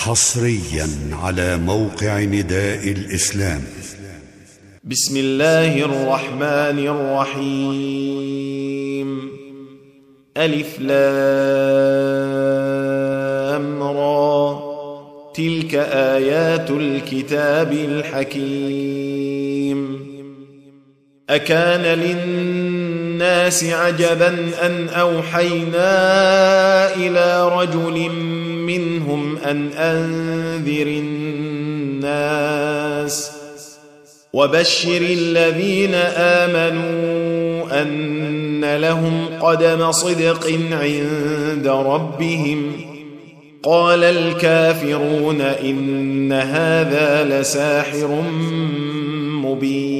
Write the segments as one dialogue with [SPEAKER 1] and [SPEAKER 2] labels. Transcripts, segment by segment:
[SPEAKER 1] حصريا على موقع نداء الإسلام.
[SPEAKER 2] بسم الله الرحمن الرحيم. ألف لام را. تلك آيات الكتاب الحكيم. أكان للناس عجبا أن أوحينا إلى رجل منهم أن أنذر الناس وبشر الذين آمنوا أن لهم قدم صدق عند ربهم. قال الكافرون إن هذا لساحر مبين.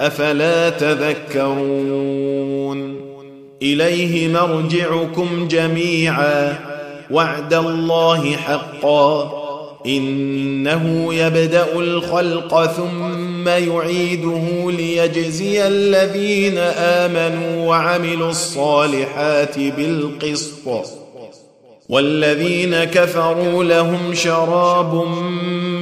[SPEAKER 2] أفلا تذكرون؟ إليه مرجعكم جميعا وعد الله حقا. إنه يبدأ الخلق ثم يعيده ليجزي الذين آمنوا وعملوا الصالحات بالقسط. والذين كفروا لهم شراب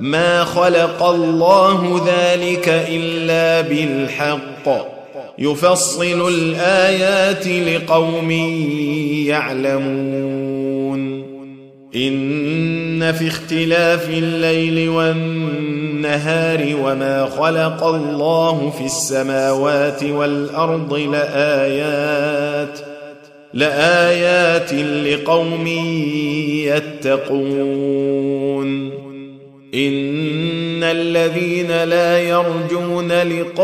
[SPEAKER 2] ما خلق الله ذلك الا بالحق. يفصل الايات لقوم يعلمون. ان في اختلاف الليل والنهار وما خلق الله في السماوات والارض لايات لايات لقوم يتقون. ان الذين لا يرجون لقاءنا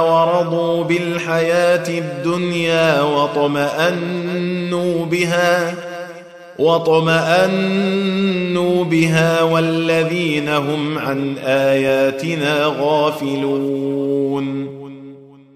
[SPEAKER 2] ورضوا بالحياة الدنيا وطمانوا بها وطمانوا بها والذين هم عن اياتنا غافلون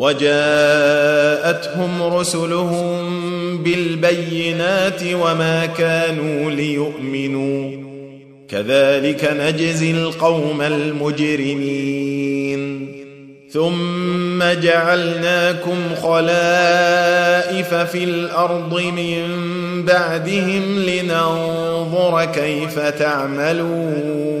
[SPEAKER 2] وجاءتهم رسلهم بالبينات وما كانوا ليؤمنوا. كذلك نجزي القوم المجرمين. ثم جعلناكم خلائف في الأرض من بعدهم لننظر كيف تعملون.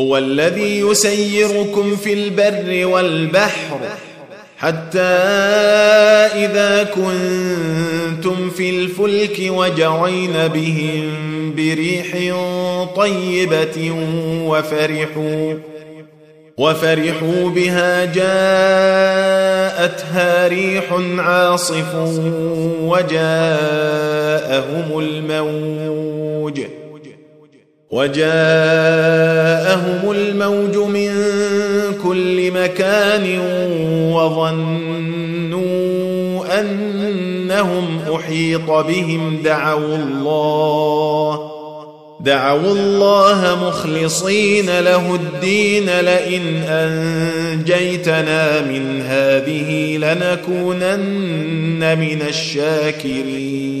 [SPEAKER 2] هو الذي يسيركم في البر والبحر حتى إذا كنتم في الفلك وجرين بهم بريح طيبة وفرحوا وفرحوا بها جاءتها ريح عاصف وجاءهم الموج وجاءهم الموج من كل مكان وظنوا أنهم أحيط بهم دعوا الله دعوا الله مخلصين له الدين لئن أنجيتنا من هذه لنكونن من الشاكرين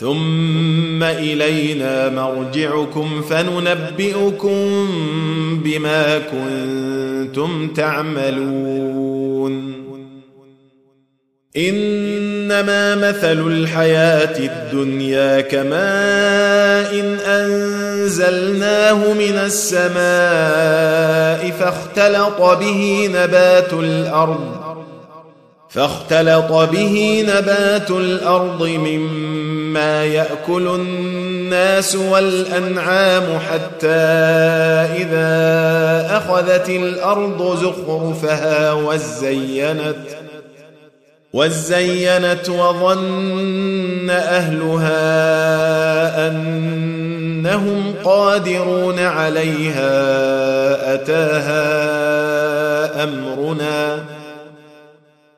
[SPEAKER 2] ثم إلينا مرجعكم فننبئكم بما كنتم تعملون. إنما مثل الحياة الدنيا كماء إن أنزلناه من السماء فاختلط به نبات الأرض فاختلط به نبات الأرض مما يأكل الناس والأنعام حتى إذا أخذت الأرض زخرفها وزينت وزينت وظن أهلها أنهم قادرون عليها أتاها أمرنا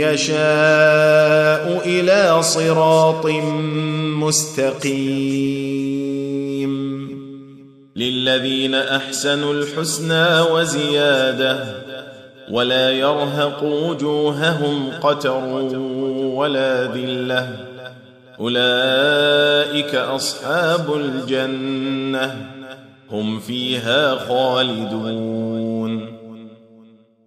[SPEAKER 2] يشاء إلى صراط مستقيم. للذين أحسنوا الحسنى وزيادة ولا يرهق وجوههم قتر ولا ذلة. أولئك أصحاب الجنة هم فيها خالدون.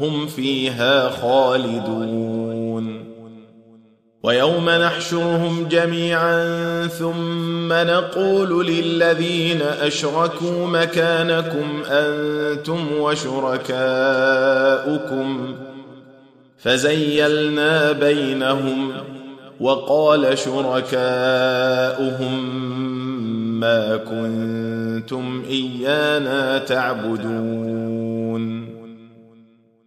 [SPEAKER 2] هم فيها خالدون. ويوم نحشرهم جميعا ثم نقول للذين أشركوا مكانكم أنتم وشركاؤكم. فزيلنا بينهم وقال شركاؤهم ما كنتم إيانا تعبدون.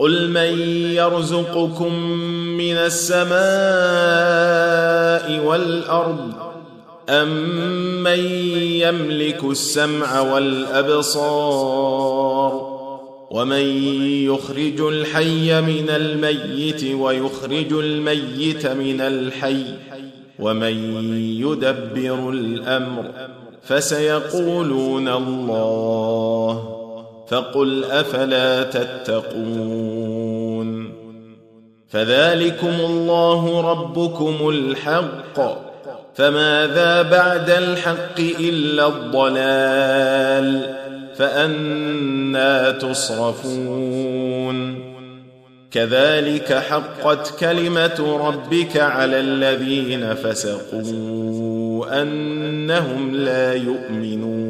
[SPEAKER 2] قل من يرزقكم من السماء والارض امن يملك السمع والابصار ومن يخرج الحي من الميت ويخرج الميت من الحي ومن يدبر الامر فسيقولون الله فقل أفلا تتقون فذلكم الله ربكم الحق فماذا بعد الحق إلا الضلال فأنا تصرفون كذلك حقت كلمة ربك على الذين فسقوا أنهم لا يؤمنون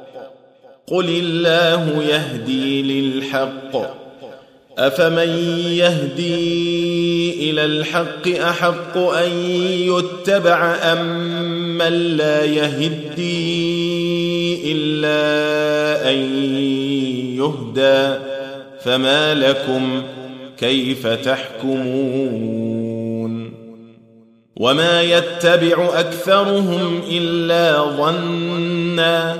[SPEAKER 2] قل الله يهدي للحق. افمن يهدي إلى الحق احق ان يتبع ام من لا يهدي الا ان يهدى. فما لكم كيف تحكمون؟ وما يتبع اكثرهم الا ظنا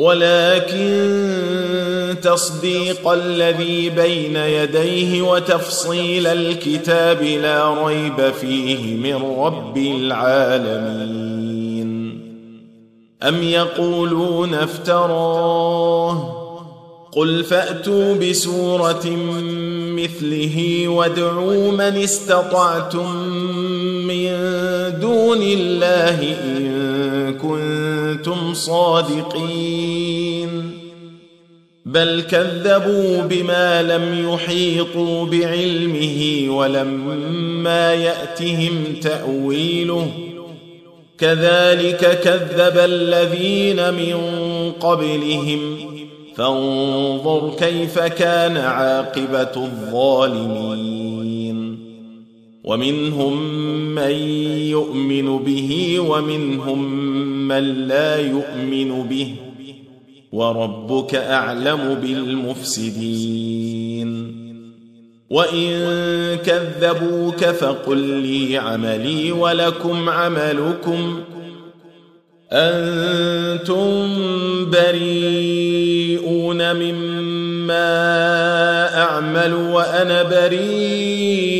[SPEAKER 2] ولكن تصديق الذي بين يديه وتفصيل الكتاب لا ريب فيه من رب العالمين. أم يقولون افتراه؟ قل فأتوا بسورة مثله وادعوا من استطعتم من دون الله إن كنتم صادقين بل كذبوا بما لم يحيطوا بعلمه ولما يأتهم تأويله كذلك كذب الذين من قبلهم فانظر كيف كان عاقبة الظالمين ومنهم من يؤمن به ومنهم من لا يؤمن به وربك أعلم بالمفسدين. وإن كذبوك فقل لي عملي ولكم عملكم أنتم بريئون مما أعمل وأنا بريء.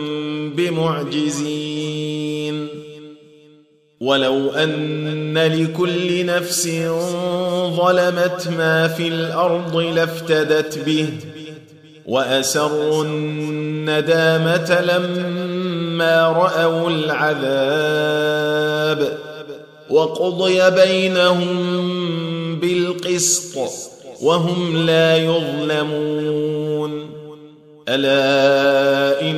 [SPEAKER 2] بمعجزين. ولو أن لكل نفس ظلمت ما في الأرض لافتدت به وأسروا الندامة لما رأوا العذاب وقضي بينهم بالقسط وهم لا يظلمون. ألا إن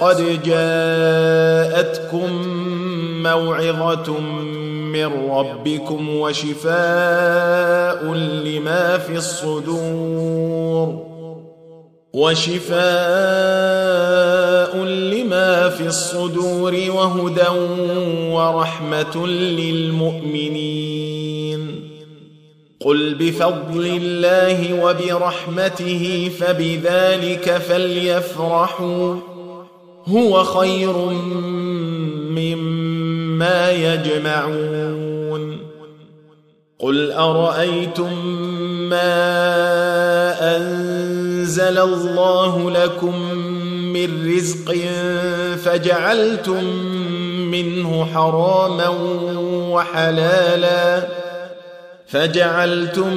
[SPEAKER 2] قد جاءتكم موعظة من ربكم وشفاء لما في الصدور وشفاء لما في الصدور وهدى ورحمة للمؤمنين. قل بفضل الله وبرحمته فبذلك فليفرحوا. هو خير مما يجمعون. قل أرأيتم ما أنزل الله لكم من رزق فجعلتم منه حراما وحلالا فجعلتم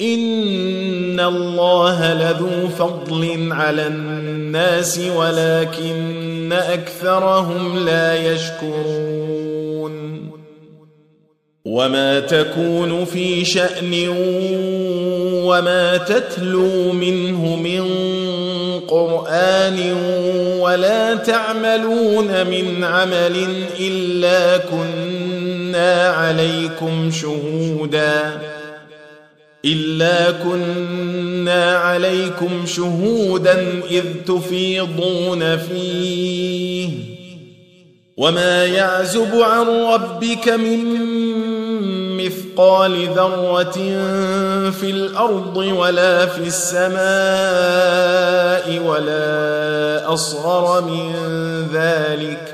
[SPEAKER 2] ان الله لذو فضل على الناس ولكن اكثرهم لا يشكرون وما تكون في شان وما تتلو منه من قران ولا تعملون من عمل الا كنا عليكم شهودا الا كنا عليكم شهودا اذ تفيضون فيه وما يعزب عن ربك من مثقال ذره في الأرض ولا في السماء ولا اصغر من ذلك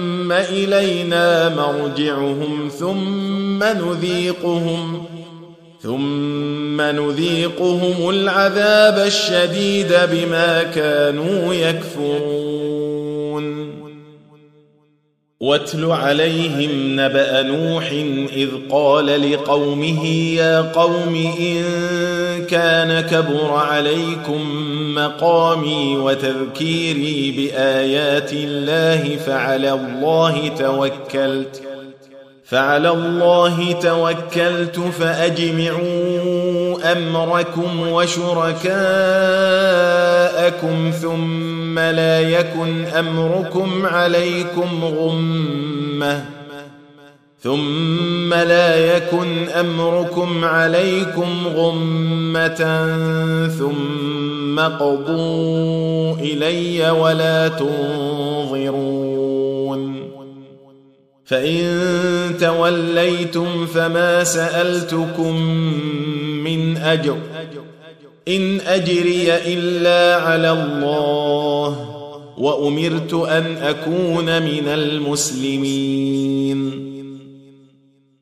[SPEAKER 2] إلينا مرجعهم ثم نذيقهم ثم نذيقهم العذاب الشديد بما كانوا يكفرون. واتل عليهم نبأ نوح إذ قال لقومه يا قوم إن كان كبر عليكم مقامي وتذكيري بآيات الله فعلى الله توكلت. فعلى الله توكلت فأجمعوا أمركم وشركاءكم ثم لا يكن أمركم عليكم غمة. ثم لا يكن أمركم عليكم غمة ثم قضوا إلي ولا تنظرون. فإن توليتم فما سألتكم من أجر إن أجري إلا على الله وأمرت أن أكون من المسلمين.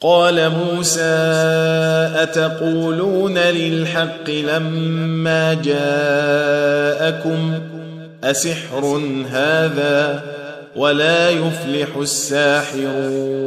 [SPEAKER 2] قال موسى أتقولون للحق لما جاءكم؟ أسحر هذا ولا يفلح الساحرون.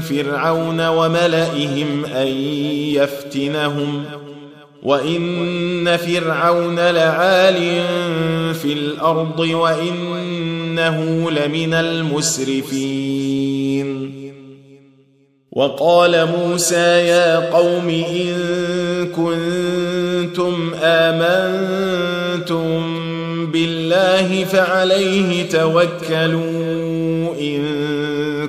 [SPEAKER 2] فرعون وملئهم أن يفتنهم وإن فرعون لعال في الأرض وإنه لمن المسرفين. وقال موسى يا قوم إن كنتم آمنتم بالله فعليه توكلوا إن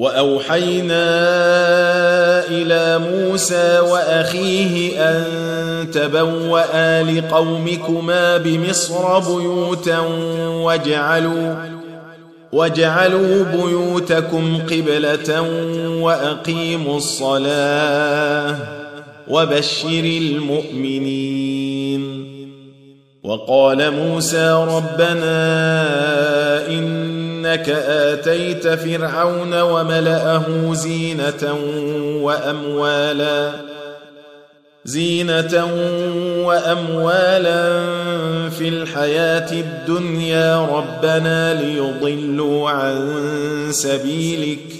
[SPEAKER 2] وأوحينا إلى موسى وأخيه أن تبوأ لقومكما بمصر بيوتا واجعلوا واجعلوا بيوتكم قبلة وأقيموا الصلاة وبشر المؤمنين وقال موسى ربنا إنك آتيت فرعون وملأه زينة وأموالا زينة وأموالا في الحياة الدنيا ربنا ليضلوا عن سبيلك.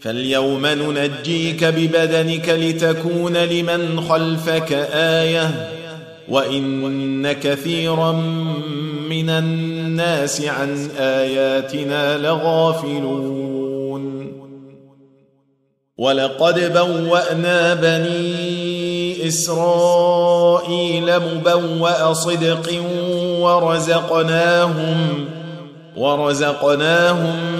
[SPEAKER 2] فاليوم ننجيك ببدنك لتكون لمن خلفك آية وإن كثيرا من الناس عن آياتنا لغافلون. ولقد بوأنا بني إسرائيل مبوأ صدق ورزقناهم ورزقناهم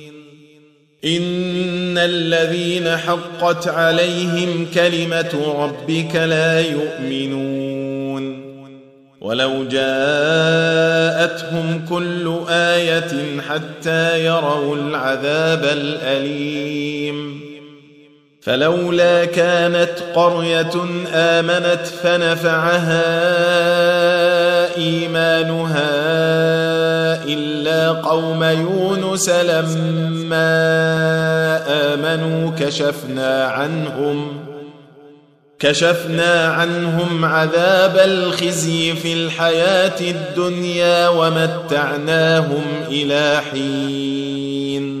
[SPEAKER 2] إن الذين حقت عليهم كلمة ربك لا يؤمنون. ولو جاءتهم كل آية حتى يروا العذاب الأليم. فلولا كانت قرية آمنت فنفعها إيمانها إلا قوم يونس لما آمنوا كشفنا عنهم كشفنا عنهم عذاب الخزي في الحياة الدنيا ومتعناهم إلى حين.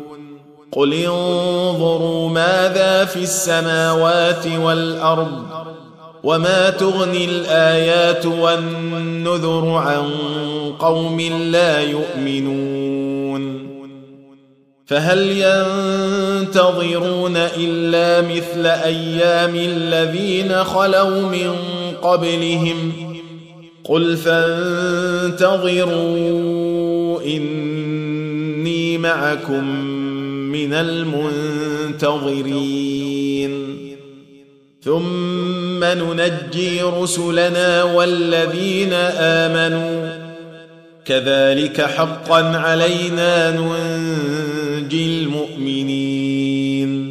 [SPEAKER 2] قل انظروا ماذا في السماوات والارض وما تغني الايات والنذر عن قوم لا يؤمنون فهل ينتظرون الا مثل أيام الذين خلوا من قبلهم قل فانتظروا اني معكم من المنتظرين. ثم ننجي رسلنا والذين آمنوا. كذلك حقا علينا ننجي المؤمنين.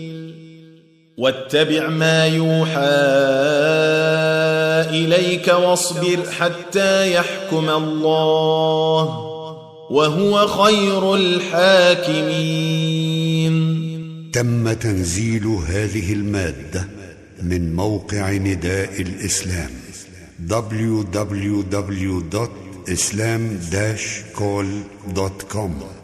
[SPEAKER 2] واتبع ما يوحى إليك واصبر حتى يحكم الله وهو خير الحاكمين.
[SPEAKER 1] تم تنزيل هذه المادة من موقع نداء الإسلام www.islam-call.com